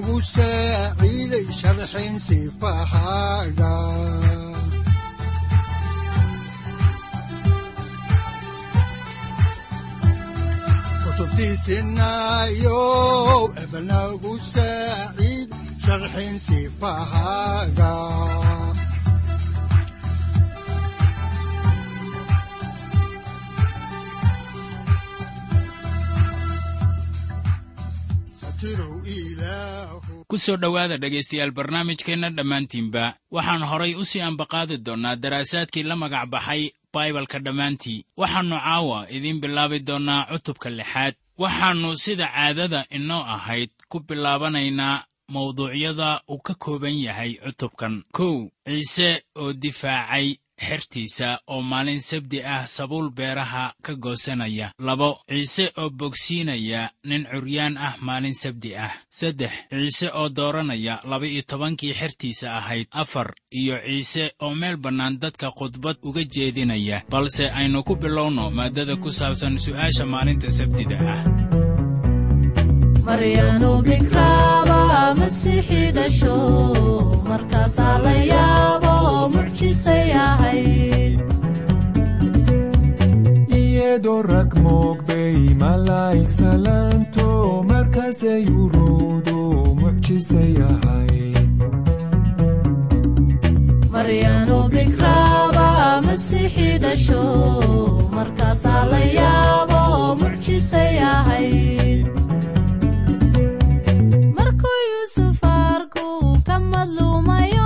udanogu saaciiday sharxin sifahaaga kutubtiisinayo ebanagu saaciid sharxin sifahaaga ku soo dhowaada dhegaystayaal barnaamijkeenna dhammaantiinba waxaan horay u sii ambaqaadi doonnaa daraasaadkii la magac baxay baibalka dhammaantii. Waxaannu caawa idiin bilaabi doonnaa cutubka lixaad. Waxaannu sida caadada inoo ahayd ku bilaabanaynaa mawduucyada uu ka kooban yahay cutubkan. Kow ciise oo difaacay xertiisa oo maalin sabdi ah sabuul beeraha ka goosanaya. Labo ciise oo bogsiinaya nin curyaan ah maalin sabdi ah. Saddex ciise oo dooranaya laba-iyo tobankii xertiisa ahayd. Afar iyo ciise oo meel bannaan dadka khudbad uga jeedinaya. Balse aynu ku bilowno maaddada ku saabsan su'aasha maalinta sabdida ah iyadoo rag moogbay malaa'ig salaanto markaasay uruudu mucjisay ahayd markuu yuusuf arku ka madluumayo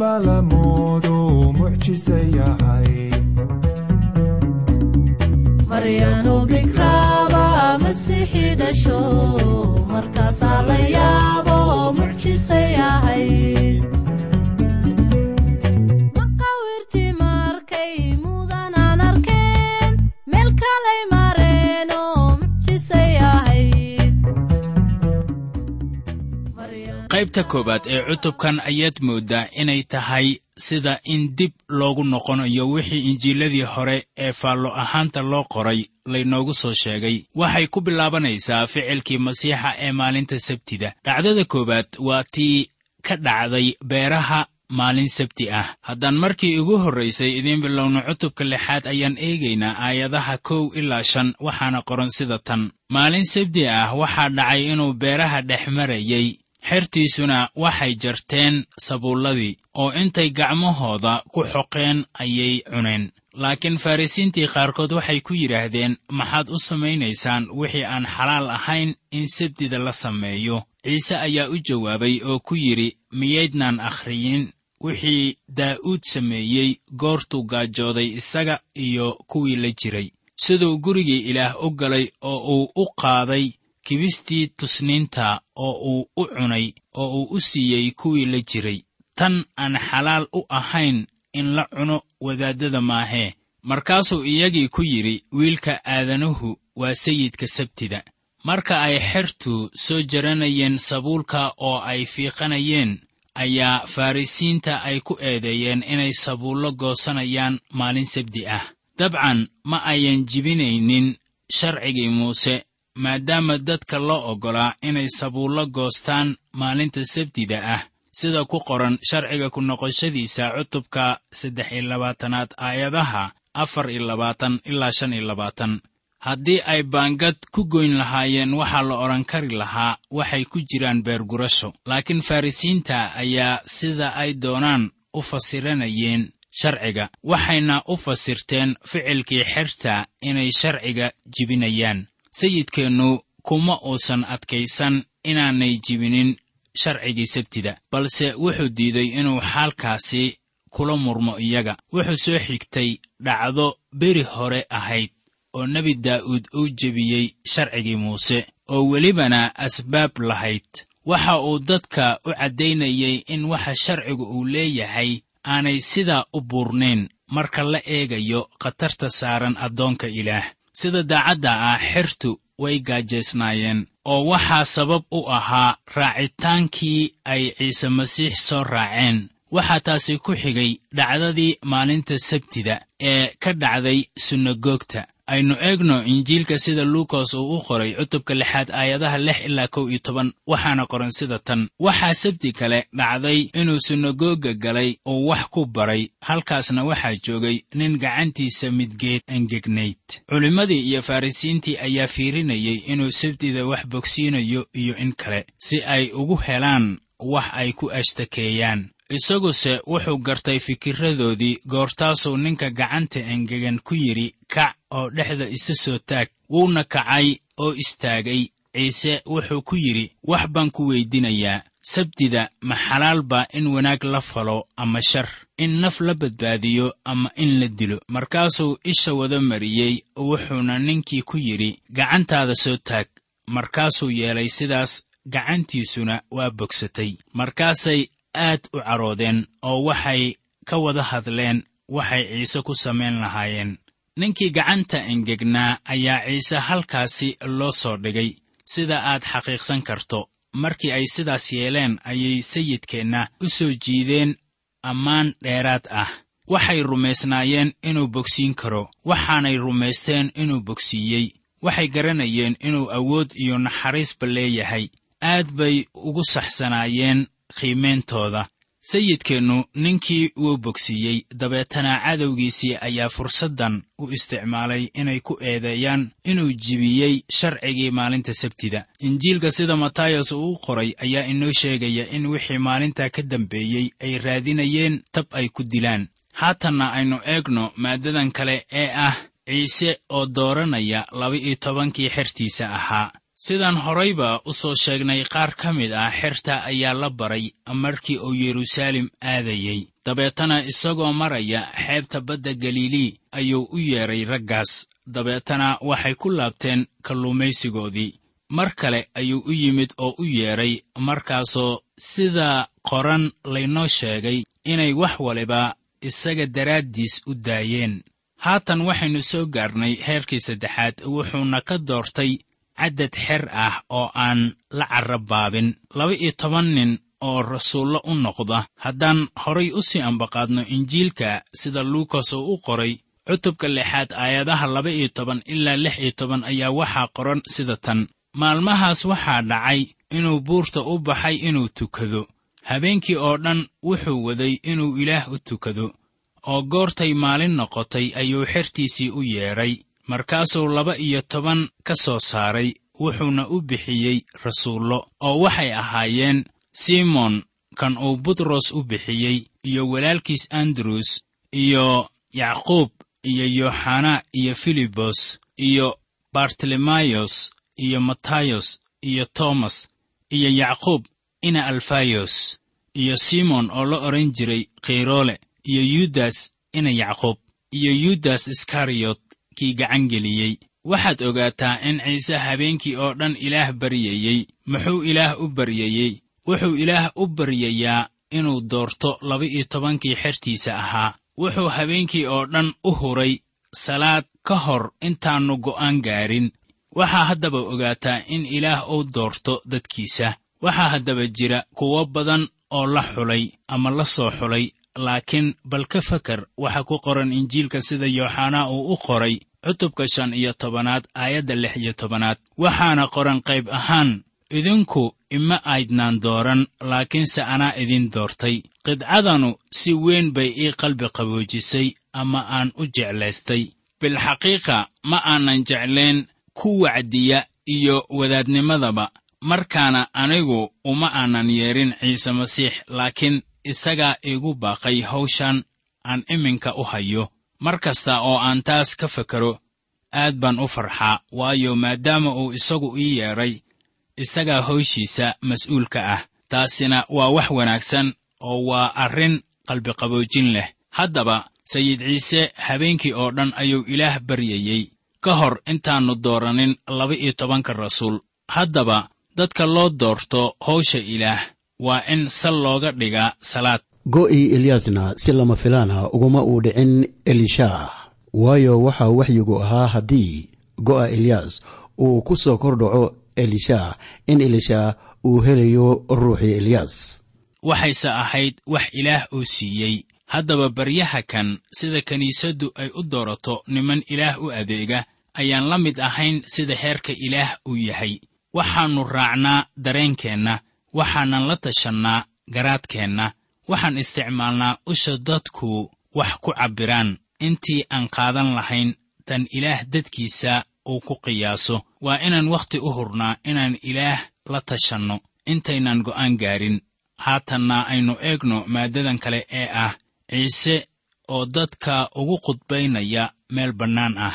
moodo mucjisay ahayd maryanu bikraaba masiixii dhasho markaasaa qaybta koowaad ee cutubkan ayaad mooddaa inay tahay sida in dib loogu noqonayo wixii injiiladii hore ee faallo ahaanta loo qoray laynoogu soo sheegay. Waxay ku bilaabanaysaa ficilkii masiixa ee maalinta sabtida. Dhacdada koowaad waa tii ka dhacday beeraha maalin sabti ah. Haddaan markii ugu horraysay idiin bilowno cutubka lixaad ayaan eegaynaa aayadaha kow ilaa shan waxaana qoran sida tan. Maalin sabti ah waxaa dhacay inuu beeraha dhex marayey xertiisuna waxay jarteen sabuulladii oo intay gacmahooda ku xoqeen ayay cuneen. Laakiin farrisiintii qaarkood waxay ku yidhaahdeen maxaad u samaynaysaan wixii aan xalaal ahayn in sabdida la sameeyo. Ciise ayaa u jawaabay oo ku yidhi miyaydnaan akhriyin? Wixii daa'uud sameeyey goortuu gaajooday isaga iyo kuwii la jiray. Siduu gurigii ilaah u galay oo uu u qaaday kibistii tusniinta oo uu u cunay oo uu u siiyey kuwii la jiray. Tan aan xalaal u ahayn in la cuno wadaaddada maahee markaasuu iyagii ku yidhi wiilka aadanuhu waa sayidka sabtida. Marka ay xertu soo jaranayeen sabuulka oo ay fiiqanayeen ayaa farrisiinta ay ku eedeeyeen inay sabuullo goosanayaan maalin sabdi ah. Dabcan ma ayan jibinaynin sharcigii muuse maadaama dadka loo oggolaa inay sabuullo goostaan maalinta sabtida ah. Sida ku qoran sharciga ku noqoshadiisa cutubka saddex iyo labaatanaad aayadaha afar iyo labaatan ilaa shan iyo labaatan. Haddii ay baangad ku goyn lahaayeen waxaa la odhan kari lahaa waxay ku jiraan beergurasho laakiin farrisiinta ayaa sida ay doonaan u fasiranayeen sharciga waxayna u fasirteen ficilkii xerta inay sharciga jibinayaan sayidkeennu kuma uusan adkaysan inaanay jibinin sharcigii sabtida balse wuxuu diiday inuu xaalkaasi kula murmo iyaga. Wuxuu soo xigtay dhacdo beri hore ahayd oo nebi daa'uud uu jebiyey sharcigii muuse oo welibana asbaab lahayd. Waxa uu dadka u caddaynayey in waxa sharcigu uu leeyahay aanay sidaa u buurnayn marka la eegayo khatarta saaran addoonka ilaah sida daacadda ah xertu way gaajaysnaayeen oo waxaa sabab u ahaa raacitaankii ay ciise masiix soo raaceen. Waxaa taasi ku xigay dhacdadii maalinta sabtida ee ka dhacday sunagoogta aynu eegno injiilka sida luukas uu u qoray cutubka lixaad aayadaha lix ilaa kow iyo toban waxaana qoran sida tan. Waxaa sabti kale dhacday inuu sunagoga galay oo wax ku baray halkaasna waxaa joogay nin gacantiisa midgeed engegnayd culimmadii iyo farrisiintii ayaa fiirinayey inuu sabtida wax bogsiinayo iyo in kale si ay ugu helaan wax ay ku ashtakeeyaan. Isaguse wuxuu gartay fikirradoodii goortaasuu ninka gacanta engegan ku yidhi kac oo dhexda isa soo taag. Wuuna kacay oo istaagay. Ciise wuxuu ku yidhi wax baan ku weydinayaa. Sabtida ma xalaal baa in wanaag la falo ama shar in naf la badbaadiyo ama in la dilo. Markaasuu isha wada mariyey wuxuuna ninkii ku yidhi gacantaada soo taag. Markaasuu yeelay sidaas gacantiisuna waa bogsatay. Markaasay aad u caroodeen oo waxay ka wada hadleen waxay ciise ku samayn lahaayeen ninkii gacanta engegnaa ayaa ciise halkaasi loo soo dhigay. Sida aad xaqiiqsan karto markii ay sidaas yeeleen ayay sayidkeenna u soo jiideen ammaan dheeraad ah. Waxay rumaysnaayeen inuu bogsiin karo waxaanay rumaysteen inuu bogsiiyey. Waxay garanayeen inuu awood iyo naxariisba leeyahay. Aad bay ugu saxsanaayeen qiimeyntooda sayidkeennu ninkii wuu bogsiiyey dabeetana cadowgiisii ayaa fursaddan u isticmaalay inay ku eedeeyaan inuu jibiyey sharcigii maalinta sabtida. Injiilka sida matayas uu qoray ayaa inoo sheegaya in wixii maalintaa ka dambeeyey ay raadinayeen tab ay ku dilaan. Haatanna aynu eegno maaddadan kale ee ah ciise oo dooranaya laba-iyo tobankii xertiisa ahaa sidaan horayba u soo sheegnay qaar ka mid ah xerta ayaa la baray markii uu yeruusaalem aadayey dabeetana isagoo maraya xeebta badda galilii ayuu u yeedhay raggaas. Dabeetana waxay ku laabteen kalluumaysigoodii. Mar kale ayuu u yimid oo u yeedhay markaasoo sida qoran laynoo sheegay inay wax waliba isaga daraaddiis u daayeen. Haatan waxaynu soo gaarnay heerkii saddexaad wuxuuna ka doortay caddad xer ah oo aan la carrabaabin laba-iyo toban nin oo rasuullo u noqda haddaan horay u sii ambaqaadno injiilka sida luukas oo u qoray cutubka lixaad aayadaha laba-iyo toban ilaa lix iyo toban ayaa waxaa qoran sida tan. Maalmahaas waxaa dhacay inuu buurta u baxay inuu tukado. Habeenkii oo dhan wuxuu waday inuu ilaah u tukado. Oo goortay maalin noqotay ayuu xertiisii u yeedhay markaasuu laba iyo toban ka soo saaray wuxuuna u bixiyey rasuullo oo waxay ahaayeen simon kan uu butros u bixiyey iyo walaalkiis andrus iyo yacquub iyo yooxana iyo filibos iyo bartolomayos iyo matayos iyo toomas iyo yacquub ina alfayos iyo simon oo la odhan jiray kheyroole iyo yudas ina yacquub iyo yudas iskariyot kii gacan geliyey. Waxaad ogaataa in ciise habeenkii oo dhan ilaah baryayey. Muxuu ilaah u baryayey? Wuxuu ilaah u baryayaa inuu doorto laba-iyo tobankii xertiisa ahaa. Wuxuu habeenkii oo dhan u huray salaad ka hor intaannu go'aan gaarin. Waxaa haddaba ogaataa in ilaah uu doorto dadkiisa. Waxaa haddaba jira kuwo badan oo la xulay ama la soo xulay laakiin bal ka fakar waxa ku qoran injiilka sida yooxanaa uu u qoray cutubka shan iyo tobanaad aayadda lix iyo tobanaad. Waxaana qoran qayb ahaan idinku ima aydnaan dooran laakiinse anaa idin doortay. Qidcadanu si weyn bay ii qalbi qaboojisay ama aan u jeclaystay. Bilxaqiiqa ma aanan jeclayn ku wacdiya iyo wadaadnimadaba. Markaana anigu uma aanan yeedhin ciise masiix laakiin isagaa iigu baaqay hawshan aan iminka u hayo. Mar kasta oo aan taas ka fakaro aad baan u farxaa waayo maadaama uu isagu ii yeedhay isagaa hawshiisa mas'uulka ah. Taasina waa wax wanaagsan oo waa arrin qalbiqaboojin leh. Haddaba sayid ciise habeenkii oo dhan ayuu ilaah baryayey ka hor intaannu dooranin laba-iyo tobanka rasuul. Haddaba dadka loo doorto hawsha ilaah waa in sal looga dhigaa salaad. Go'ii elyaasna si lama filaana uguma uu dhicin elisha. Waayo waxaa waxyigu ahaa haddii go'a elyaas uu ku soo kordhaco elisha in elisha uu helayo ruuxii elyaas waxayse ahayd wax ilaah uu siiyey. Haddaba baryaha kan sida kiniisaddu ay u doorato niman ilaah u adeega ayaan la mid ahayn sida heerka ilaah uu yahay. Waxaannu raacnaa dareenkeenna waxaanan la tashannaa garaadkeenna. Waxaan isticmaalnaa usha dadku wax ku cabbiraan. Intii aan qaadan lahayn tan ilaah dadkiisa uu ku qiyaaso. Waa inaan wakhti u hurnaa inaan ilaah la tashanno. Intaynan go'aan gaarin. Haatanna aynu eegno maaddadan kale ee ah ciise oo dadka ugu khudbaynaya meel bannaan ah.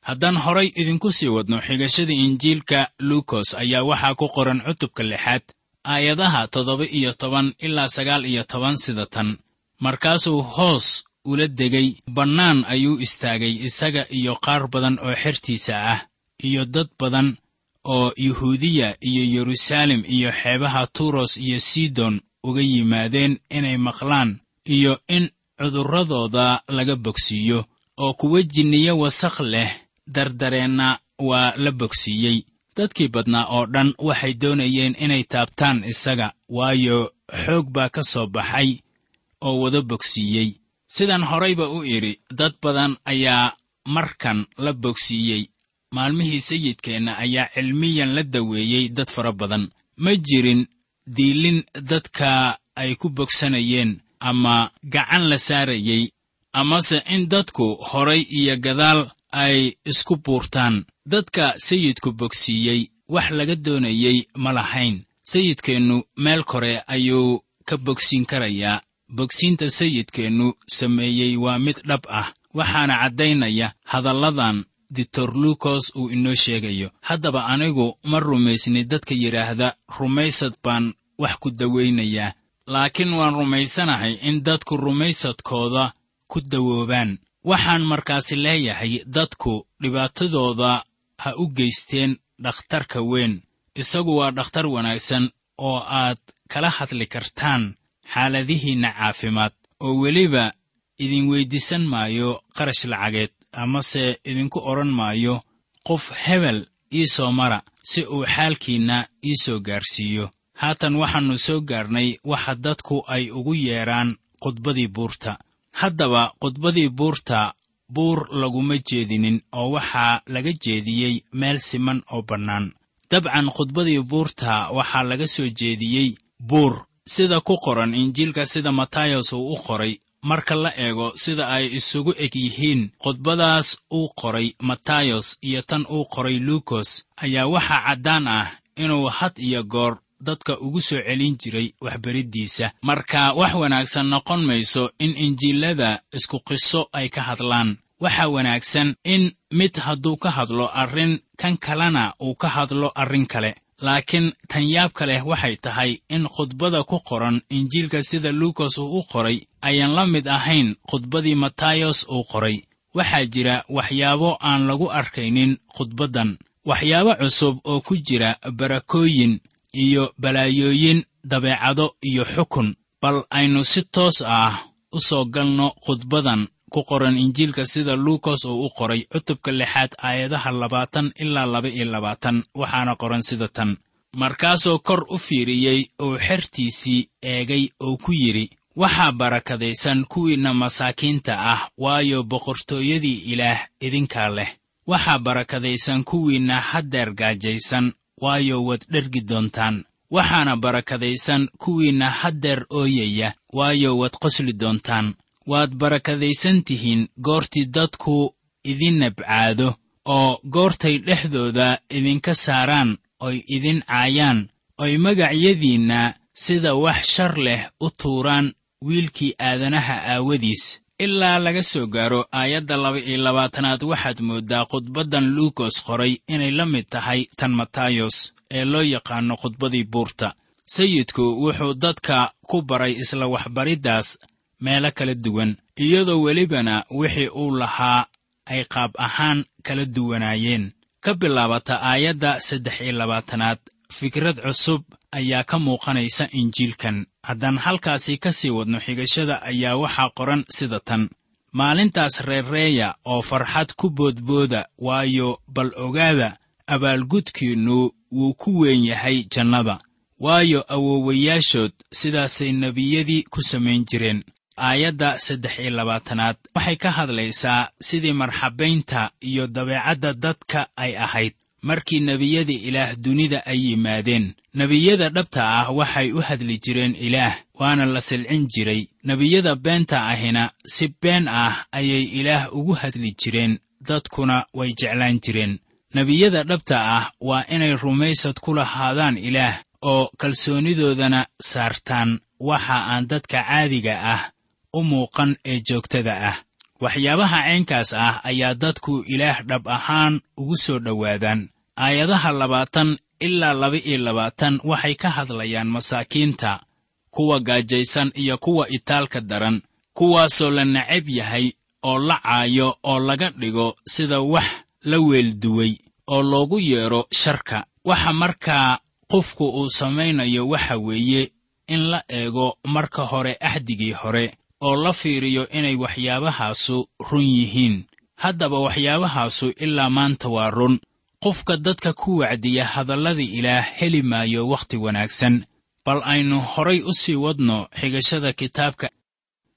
Haddaan horay idinku sii wadno xigashada injiilka luukos ayaa waxaa ku qoran cutubka lixaad aayadaha toddoba iyo toban ilaa sagaal iyo toban sida tan. Markaasuu hoos ula degay bannaan ayuu istaagay isaga iyo qaar badan oo xertiisa ah iyo dad badan oo yuhuudiya iyo yeruusaalem iyo xeebaha turos iyo sidon uga yimaadeen inay maqlaan iyo in cudurradooda laga bogsiiyo oo kuwa jinniyo wasakh leh dardareenna waa la bogsiiyey dadkii badnaa oo dhan waxay doonayeen inay taabtaan isaga waayo xoog baa ka soo baxay oo wada bogsiiyey. Sidaan horayba u idhi dad badan ayaa markan la bogsiiyey. Maalmihii sayidkeenna ayaa cilmiyan la daweeyey dad fara badan. Ma jirin diilin dadka ay ku bogsanayeen ama gacan la saarayey amase in dadku horay iyo gadaal ay isku buurtaan. Dadka sayidku bogsiiyey wax laga doonayey ma lahayn. Sayidkeennu meel kore ayuu ka bogsiin karayaa. Bogsiinta sayidkeennu sameeyey waa mid dhab ah waxaana caddaynaya hadalladan ditor luukos uu inoo sheegayo. Haddaba anigu ma rumaysni dadka yidhaahda rumaysad baan wax ku dawaynayaa laakiin waan rumaysanahay in dadku rumaysadkooda ku dawoobaan waxaan markaasi leeyahay dadku dhibaatadooda ha u geysteen dhakhtarka weyn. Isagu waa dhakhtar wanaagsan oo aad kala hadli kartaan xaaladihiinna caafimaad oo weliba idin weyddiisan maayo qarash lacageed amase idinku odhan maayo qof hebel ii soo mara si uu xaalkiinna ii soo gaarsiiyo. Haatan waxaannu soo gaarnay waxa dadku ay ugu yeedhaan khudbadii buurta haddaba khudbadii buurta buur laguma jeedinin oo waxaa laga jeediyey meel siman oo bannaan. Dabcan khudbadii buurta waxaa laga soo jeediyey buur sida ku qoran injiilka sida matayos uu u qoray. Marka la eego sida ay isugu eg yihiin khudbadaas uu qoray matayos iyo tan uu qoray luukos ayaa waxaa caddaan ah inuu had iyo goor dadka ugu soo celin jiray waxbariddiisa marka wax wanaagsan noqon mayso in injiilada isku qiso ay ka hadlaan. Waxaa wanaagsan in mid hadduu ka hadlo arrin kan kalena uu ka hadlo arrin kale. Laakiin tan yaabka leh waxay tahay in khudbada ku qoran injiilka sida luukas uu u qoray ayaan la mid ahayn khudbadii matayos uu qoray. Waxaa jira waxyaabo aan lagu arkaynin khudbaddan waxyaabo cusub oo ku jira barakooyin iyo balaayooyin dabeecado iyo xukun. Bal aynu si toos ah u soo galno khudbadan ku qoran injiilka sida luukas uu u qoray cutubka lixaad aayadaha labaatan ilaa laba iyo labaatan waxaana qoran sida tan. Markaasoo kor u fiiriyey uu xertiisii eegay oo ku yidhi waxaa barakadaysan kuwiinna masaakiinta ah waayo boqortooyadii ilaah idinkaa leh. Waxaa barakadaysan kuwiinna haddeer gaajaysan waayo waad dhergi doontaan. Waxaana barakadaysan kuwiinna haddeer ooyaya waayo waad qosli doontaan. Waad barakadaysan tihiin goortii dadku idin nabcaado oo goortay dhexdooda idinka saaraan oy idin caayaan oy magacyadiinna sida wax shar leh u tuuraan wiilkii aadanaha aawadiis ilaa laga soo gaaro aayadda laba iyo labaatanaad waxaad mooddaa khudbaddan luukos qoray inay la mid tahay tan matayos ee loo yaqaanno khudbadii buurta. Sayidku wuxuu dadka ku baray isla waxbariddaas meelo kala duwan iyadoo welibana wixii uu lahaa ay qaab ahaan kala duwanaayeen. Ka bilaabata aayadda saddex iyo labaatanaad fikrad cusub ayaa ka muuqanaysa injiilkan haddaan halkaasi ka sii wadno xigashada ayaa waxaa qoran sida tan. Maalintaas reerreeya oo farxad ku boodbooda waayo bal ogaada abaalgudkiinnu wuu ku weyn yahay jannada. Waayo awoowayaashood sidaasay nebiyadii ku samayn jireen. Aayadda saddex iyo labaatanaad waxay ka hadlaysaa sidii marxabaynta iyo dabeecadda dadka ay ahayd markii nebiyada ilaah dunida ay yimaadeen. Nebiyada dhabta ah waxay u hadli jireen ilaah waana la silcin jiray. Nebiyada beenta ahina si been ah ayay ilaah ugu hadli jireen dadkuna way jeclaan jireen. Nebiyada dhabta ah waa inay rumaysad ku lahaadaan ilaah oo kalsoonidoodana saartaan. Waxa aan dadka caadiga ah u muuqan ee joogtada ah waxyaabaha caynkaas ah ayaa dadku ilaah dhab ahaan ugu soo dhowaadaan. Aayadaha labaatan ilaa laba-iyo labaatan waxay ka hadlayaan masaakiinta kuwa gaajaysan iyo kuwa itaalka daran kuwaasoo la necab yahay oo la caayo oo laga dhigo sida wax la weelduway oo loogu yeedho sharka. Waxa markaa qofku uu samaynayo waxa weeye in la eego marka hore axdigii hore oo la fiiriyo inay waxyaabahaasu run yihiin. Haddaba waxyaabahaasu ilaa maanta waa run. Qofka dadka ku wacdiya hadallada ilaah heli maayo wakhti wanaagsan. Bal aynu horay u sii wadno xigashada kitaabka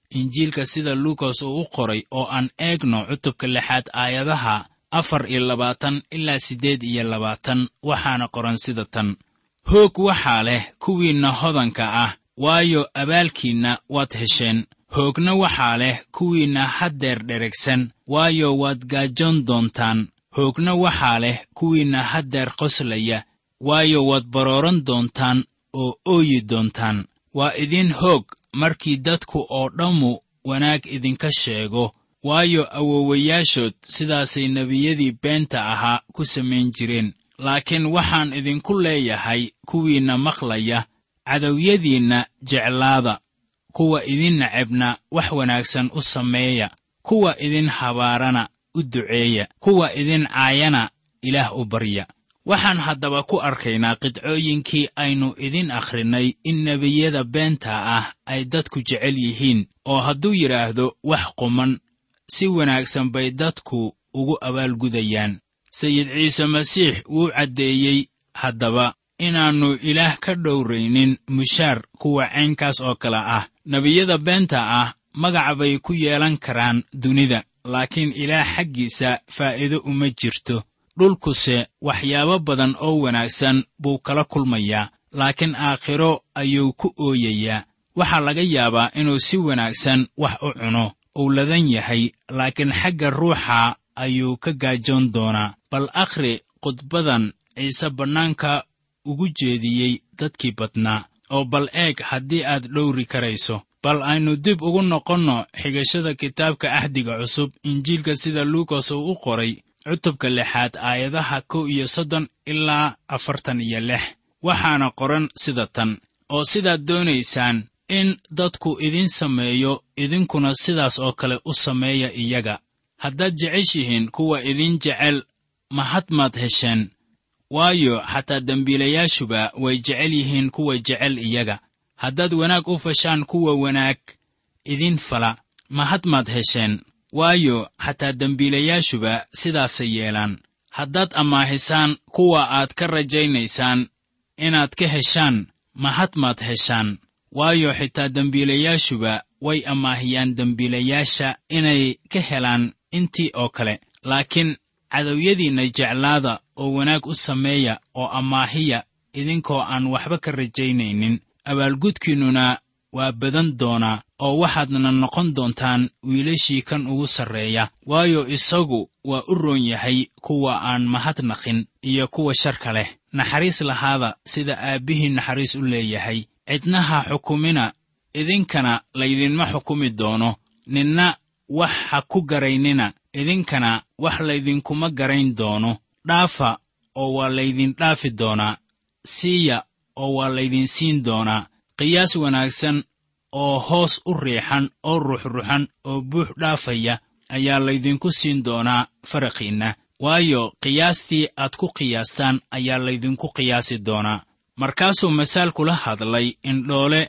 injiilka sida luukas uu u qoray oo aan eegno cutubka lixaad aayadaha afar iyo labaatan ilaa siddeed iyo labaatan waxaana qoran sida tan. Hoog waxaa leh kuwiinna hodanka ah waayo abaalkiinna waad hesheen hoogna waxaa leh kuwiinna haddeer dheregsan waayo waad gaajoon doontaan. Hoogna waxaa leh kuwiinna haddeer qoslaya waayo waad barooran doontaan oo ooyi doontaan. Waa idin hoog markii dadku oo dhammu wanaag idinka sheego waayo awowayaashood sidaasay nebiyadii beenta ahaa ku samayn jireen. Laakiin waxaan idinku leeyahay kuwiinna maqlaya cadowyadiinna jeclaada kuwa idin necebna wax wanaagsan u sameeya kuwa idin habaarana u duceeya kuwa idin caayana ilaah u barya. Waxaan haddaba ku arkaynaa qidcooyinkii aynu idin akhrinnay in nebiyada beenta ah ay dadku jecel yihiin oo hadduu yidhaahdo wax quman si wanaagsan bay dadku ugu abaalgudayaan. Sayid ciise masiix wuu caddeeyey haddaba inaannu ilaah ka dhowraynin mushaar kuwa caynkaas oo kale ah nebiyada beenta ah magac bay ku yeelan karaan dunida laakiin ilaah xaggiisa faa'iido uma jirto. Dhulkuse waxyaabo badan oo wanaagsan buu kala kulmayaa laakiin aakhiro ayuu ku ooyayaa. Waxaa laga yaabaa inuu si wanaagsan wax u cuno uu ladan yahay laakiin xagga ruuxa ayuu ka gaajoon doonaa. Bal akhri khudbadan ciise bannaanka ugu jeediyey dadkii badnaa oo bal eeg haddii aad dhowri karayso. Bal aynu dib ugu noqonno xigashada kitaabka ahdiga cusub injiilka sida luukas uu u qoray cutubka lixaad aayadaha kow iyo soddon ilaa afartan iyo lix. Waxaana qoran sida tan oo sidaad doonaysaan in dadku idin sameeyo idinkuna sidaas oo kale u sameeya iyaga. Haddaad jeceshihiin kuwa idin jecel mahad maad hesheen waayo xataa dembiilayaashuba way jecel yihiin kuwa jecel iyaga. Haddaad wanaag u fashaan kuwa wanaag idin fala. Mahad maad hesheen. Waayo xataa dembiilayaashuba sidaasay yeelaan. Haddaad amaahisaan kuwa aad ka rajaynaysaan inaad ka heshaan mahad maad heshaan. Waayo xitaa dembiilayaashuba way amaahiyaan dembiilayaasha inay ka helaan intii oo kale. Laakiin cadowyadiinna jeclaada oo wanaag u sameeya oo amaahiya idinkoo aan waxba ka rajaynaynin. Abaalgudkiinnuna waa badan doonaa oo waxaadna noqon doontaan wiilashii kan ugu sarreeya. Waayo isagu waa u roon yahay kuwa aan mahadnaqin iyo kuwa sharka leh. Naxariis lahaada sida aabbihii naxariis u leeyahay. Cidnaha xukumina idinkana laydinma xukumi doono. Ninna wax ha ku garaynina. Idinkana wax laydinkuma garayn doono dhaafa oo waa laydin dhaafi doonaa siiya oo waa laydin siin doonaa qiyaas wanaagsan oo hoos u riixan oo ruxruxan oo buux dhaafaya ayaa laydinku siin doonaa faraqiinna. Waayo qiyaastii aad ku qiyaastaan ayaa laydinku qiyaasi doonaa markaasuu masaal kula hadlay indhoole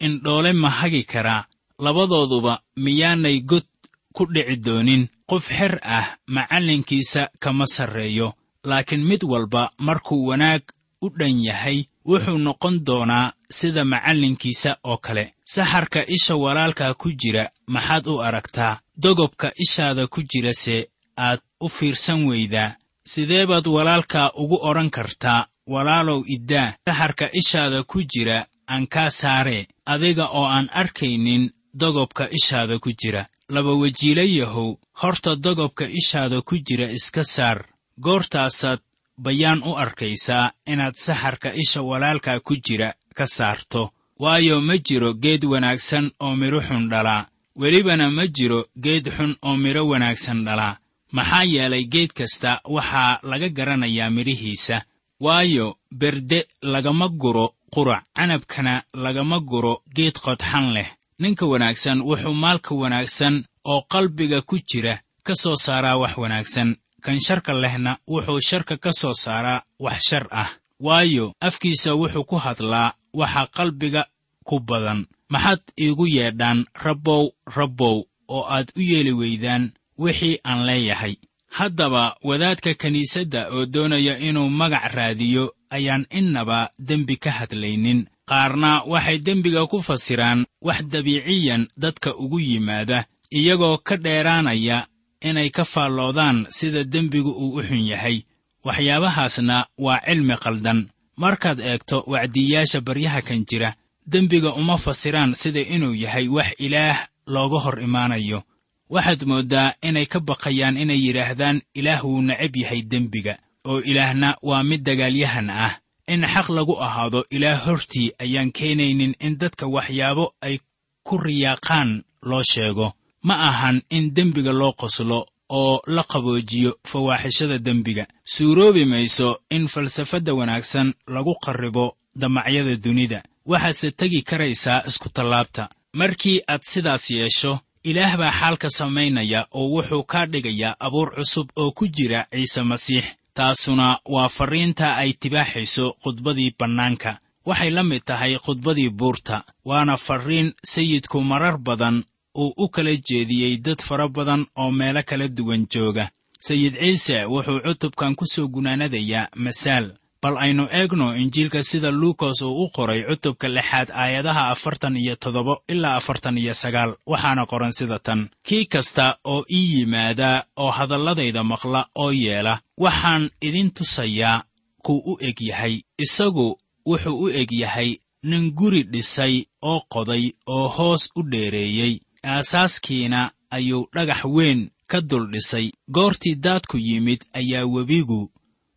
indhoole ma hagi karaa labadooduba miyaanay god ku dhici doonin. Qof xer ah macallinkiisa kama sarreeyo laakiin mid walba markuu wanaag u dhan yahay wuxuu noqon doonaa sida macallinkiisa oo kale. Saxarka isha walaalkaa ku jira maxaad u aragtaa? Dogobka ishaada ku jirase aad u fiirsan weydaa. Sidee baad walaalkaa ugu odhan kartaa? Walaalow iddaa saxarka ishaada ku jira aan kaa saaree adiga oo aan arkaynin dogobka ishaada ku jira. Laba wejiila yahow horta dogobka ishaada ku jira iska saar goortaasaad bayaan u arkaysaa inaad saxarka isha walaalkaa ku jira ka saarto. Waayo ma jiro geed wanaagsan oo midho xun dhalaa. Welibana ma jiro geed xun oo midho wanaagsan dhalaa. Maxaa yeelay geed kasta waxaa laga garanayaa midhihiisa waayo berde lagama guro qurac canabkana lagama guro geed qodxan leh. Ninka wanaagsan wuxuu maalka wanaagsan oo qalbiga ku jira ka soo saaraa wax wanaagsan kan sharka lehna wuxuu sharka ka soo saaraa wax shar ah. Waayo afkiisa wuxuu ku hadlaa waxa qalbiga ku badan. Maxaad iigu yeedhaan rabbow rabbow oo aad u yeeli weydaan wixii aan leeyahay. Haddaba wadaadka kiniisadda oo doonaya inuu magac raadiyo ayaan innaba dembi ka hadlaynin. Qaarna waxay dembiga ku fasiraan wax dabiiciyan dadka ugu yimaada iyagoo ka dheeraanaya inay ka faalloodaan sida dembigu uu u xun yahay. Waxyaabahaasna waa cilmi qaldan. Markaad eegto wacdiyaasha baryaha kan jira dembiga uma fasiraan sida inuu yahay wax ilaah looga hor imaanayo. Waxaad mooddaa inay ka baqayaan inay yidhaahdaan ilaah wuu necab yahay dembiga oo ilaahna waa mid dagaalyahan ah. In xaq lagu ahaado ilaah hortii ayaan keenaynin in dadka waxyaabo ay ku riyaaqaan loo sheego ma ahan in dembiga loo qoslo oo la qaboojiyo fawaaxishada dembiga. Suuroobi mayso in falsafadda wanaagsan lagu qarribo damacyada dunida. Waxaadse tegi karaysaa iskutallaabta markii aad sidaas yeesho ilaah baa xaalka samaynaya oo wuxuu kaa dhigayaa abuur cusub oo ku jira ciise masiix. Taasuna waa farriinta ay tibaaxayso khudbadii bannaanka. Waxay la mid tahay khudbadii buurta waana farriin sayidku marar badan uu u kala jeediyey dad fara badan oo meelo kala duwan jooga. Sayid ciise wuxuu cutubkan ku soo gunaanadayaa masaal. Bal aynu eegno injiilka sida luukas uu u qoray cutubka lixaad aayadaha afartan iyo toddoba ilaa afartan iyo sagaal waxaana qoran sida tan. Kii kasta oo ii yimaada oo hadalladayda maqla oo yeela waxaan idin tusayaa kuu u eg yahay. Isagu wuxuu u eg yahay nin guri dhisay oo qoday oo hoos u dheereeyey aasaaskiina ayuu dhagax weyn ka dul dhisay goortii daadku yimid ayaa webigu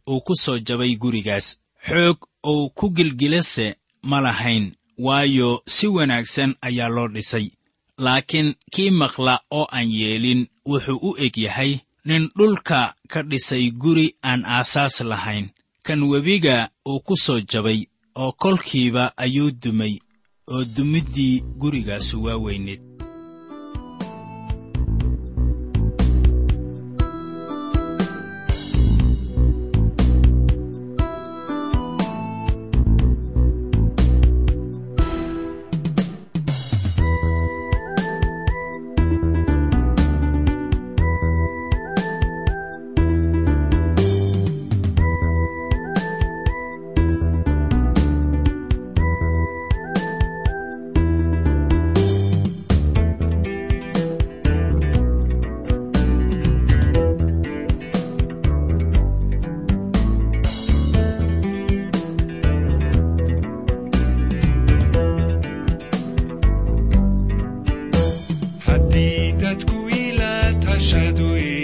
uu ku soo jabay gurigaas. Xoog uu ku gilgilase ma lahayn waayo si wanaagsan ayaa loo dhisay. Laakiin kii maqla oo aan yeelin wuxuu u eg yahay nin dhulka ka dhisay guri aan aasaas lahayn. Kan webiga uu ku soo jabay oo kolkiiba ayuu dumay oo dumiddii gurigaasu waa weyneed ila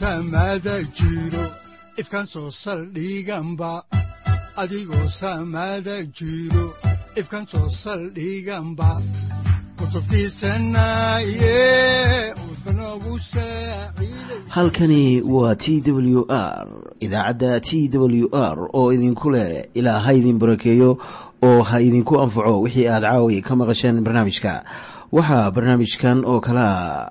adigoo samada jiro ifkan soo saldhiganba adigoo samada jiro ifkan soo saaciiday halkani waa t w r idaacadda t w r oo idinku leh ilaa ha idin barakeeyo oo ha idinku anfaco wixii aad caawi ka maqasheen barnaamijka. Waxaa barnaamijkan oo kalea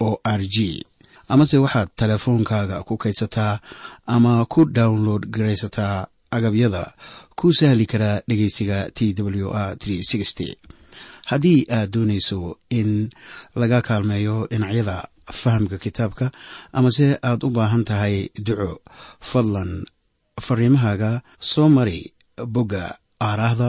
o r g. Amase waxaad teleefoonkaaga ku kaydsataa ama ku download garaysataa agabyada. Ku sahli karaa dhegeysiga t w r haddii aad doonayso in laga kaalmeeyo dhinacyada fahamka kitaabka amase aad u baahan tahay duco fadlan fariimahaaga soo mari bogga aaraahda